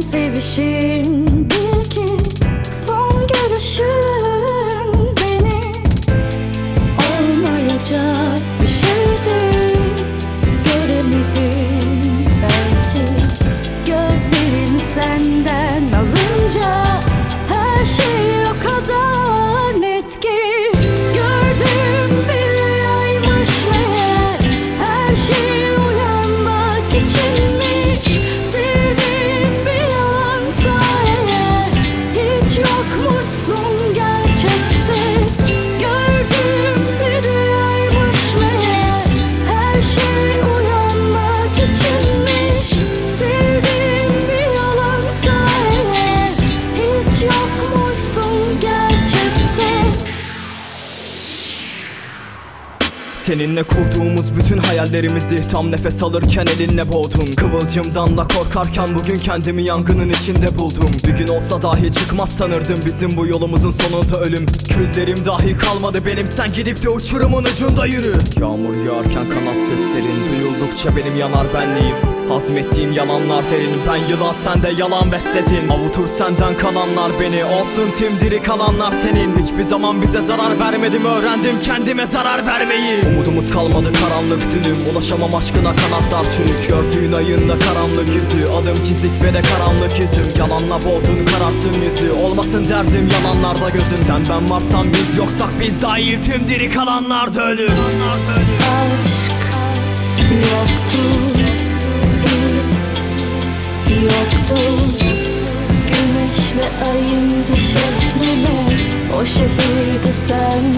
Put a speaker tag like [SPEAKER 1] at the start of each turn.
[SPEAKER 1] sevişin Seninle kurduğumuz bütün hayallerimizi Tam nefes alırken elinle boğdun Kıvılcımdan da korkarken bugün kendimi yangının içinde buldum. Bir gün olsa dahi çıkmaz sanırdım Bizim bu yolumuzun sonunda ölüm. Küllerim dahi kalmadı benim Sen gidip de uçurumun ucunda yürü. Yağmur yağarken kanat seslerin Duyuldukça benim yanar benliğim. Hazmettiğim yalanlar derin Ben yılan sen de yalan besledin. Avutur senden kalanlar beni Olsun tim diri kalanlar senin. Hiçbir zaman bize zarar vermedim Öğrendim kendime zarar vermeyi Umudumuz kalmadı karanlık dünüm Ulaşamam aşkına kanatlar çürük Gördüğün ayında karanlık yüzü. Adım çizik ve de karanlık yüzüm. Yalanla boğdun kararttın yüzü Olmasın derdim yalanlarda gözüm. Sen ben varsan biz yoksak biz dahil. Tüm diri kalanlar da ölür.
[SPEAKER 2] Aşk yoktu yoktu. Güneş ve ayın şehrine O şehirde sen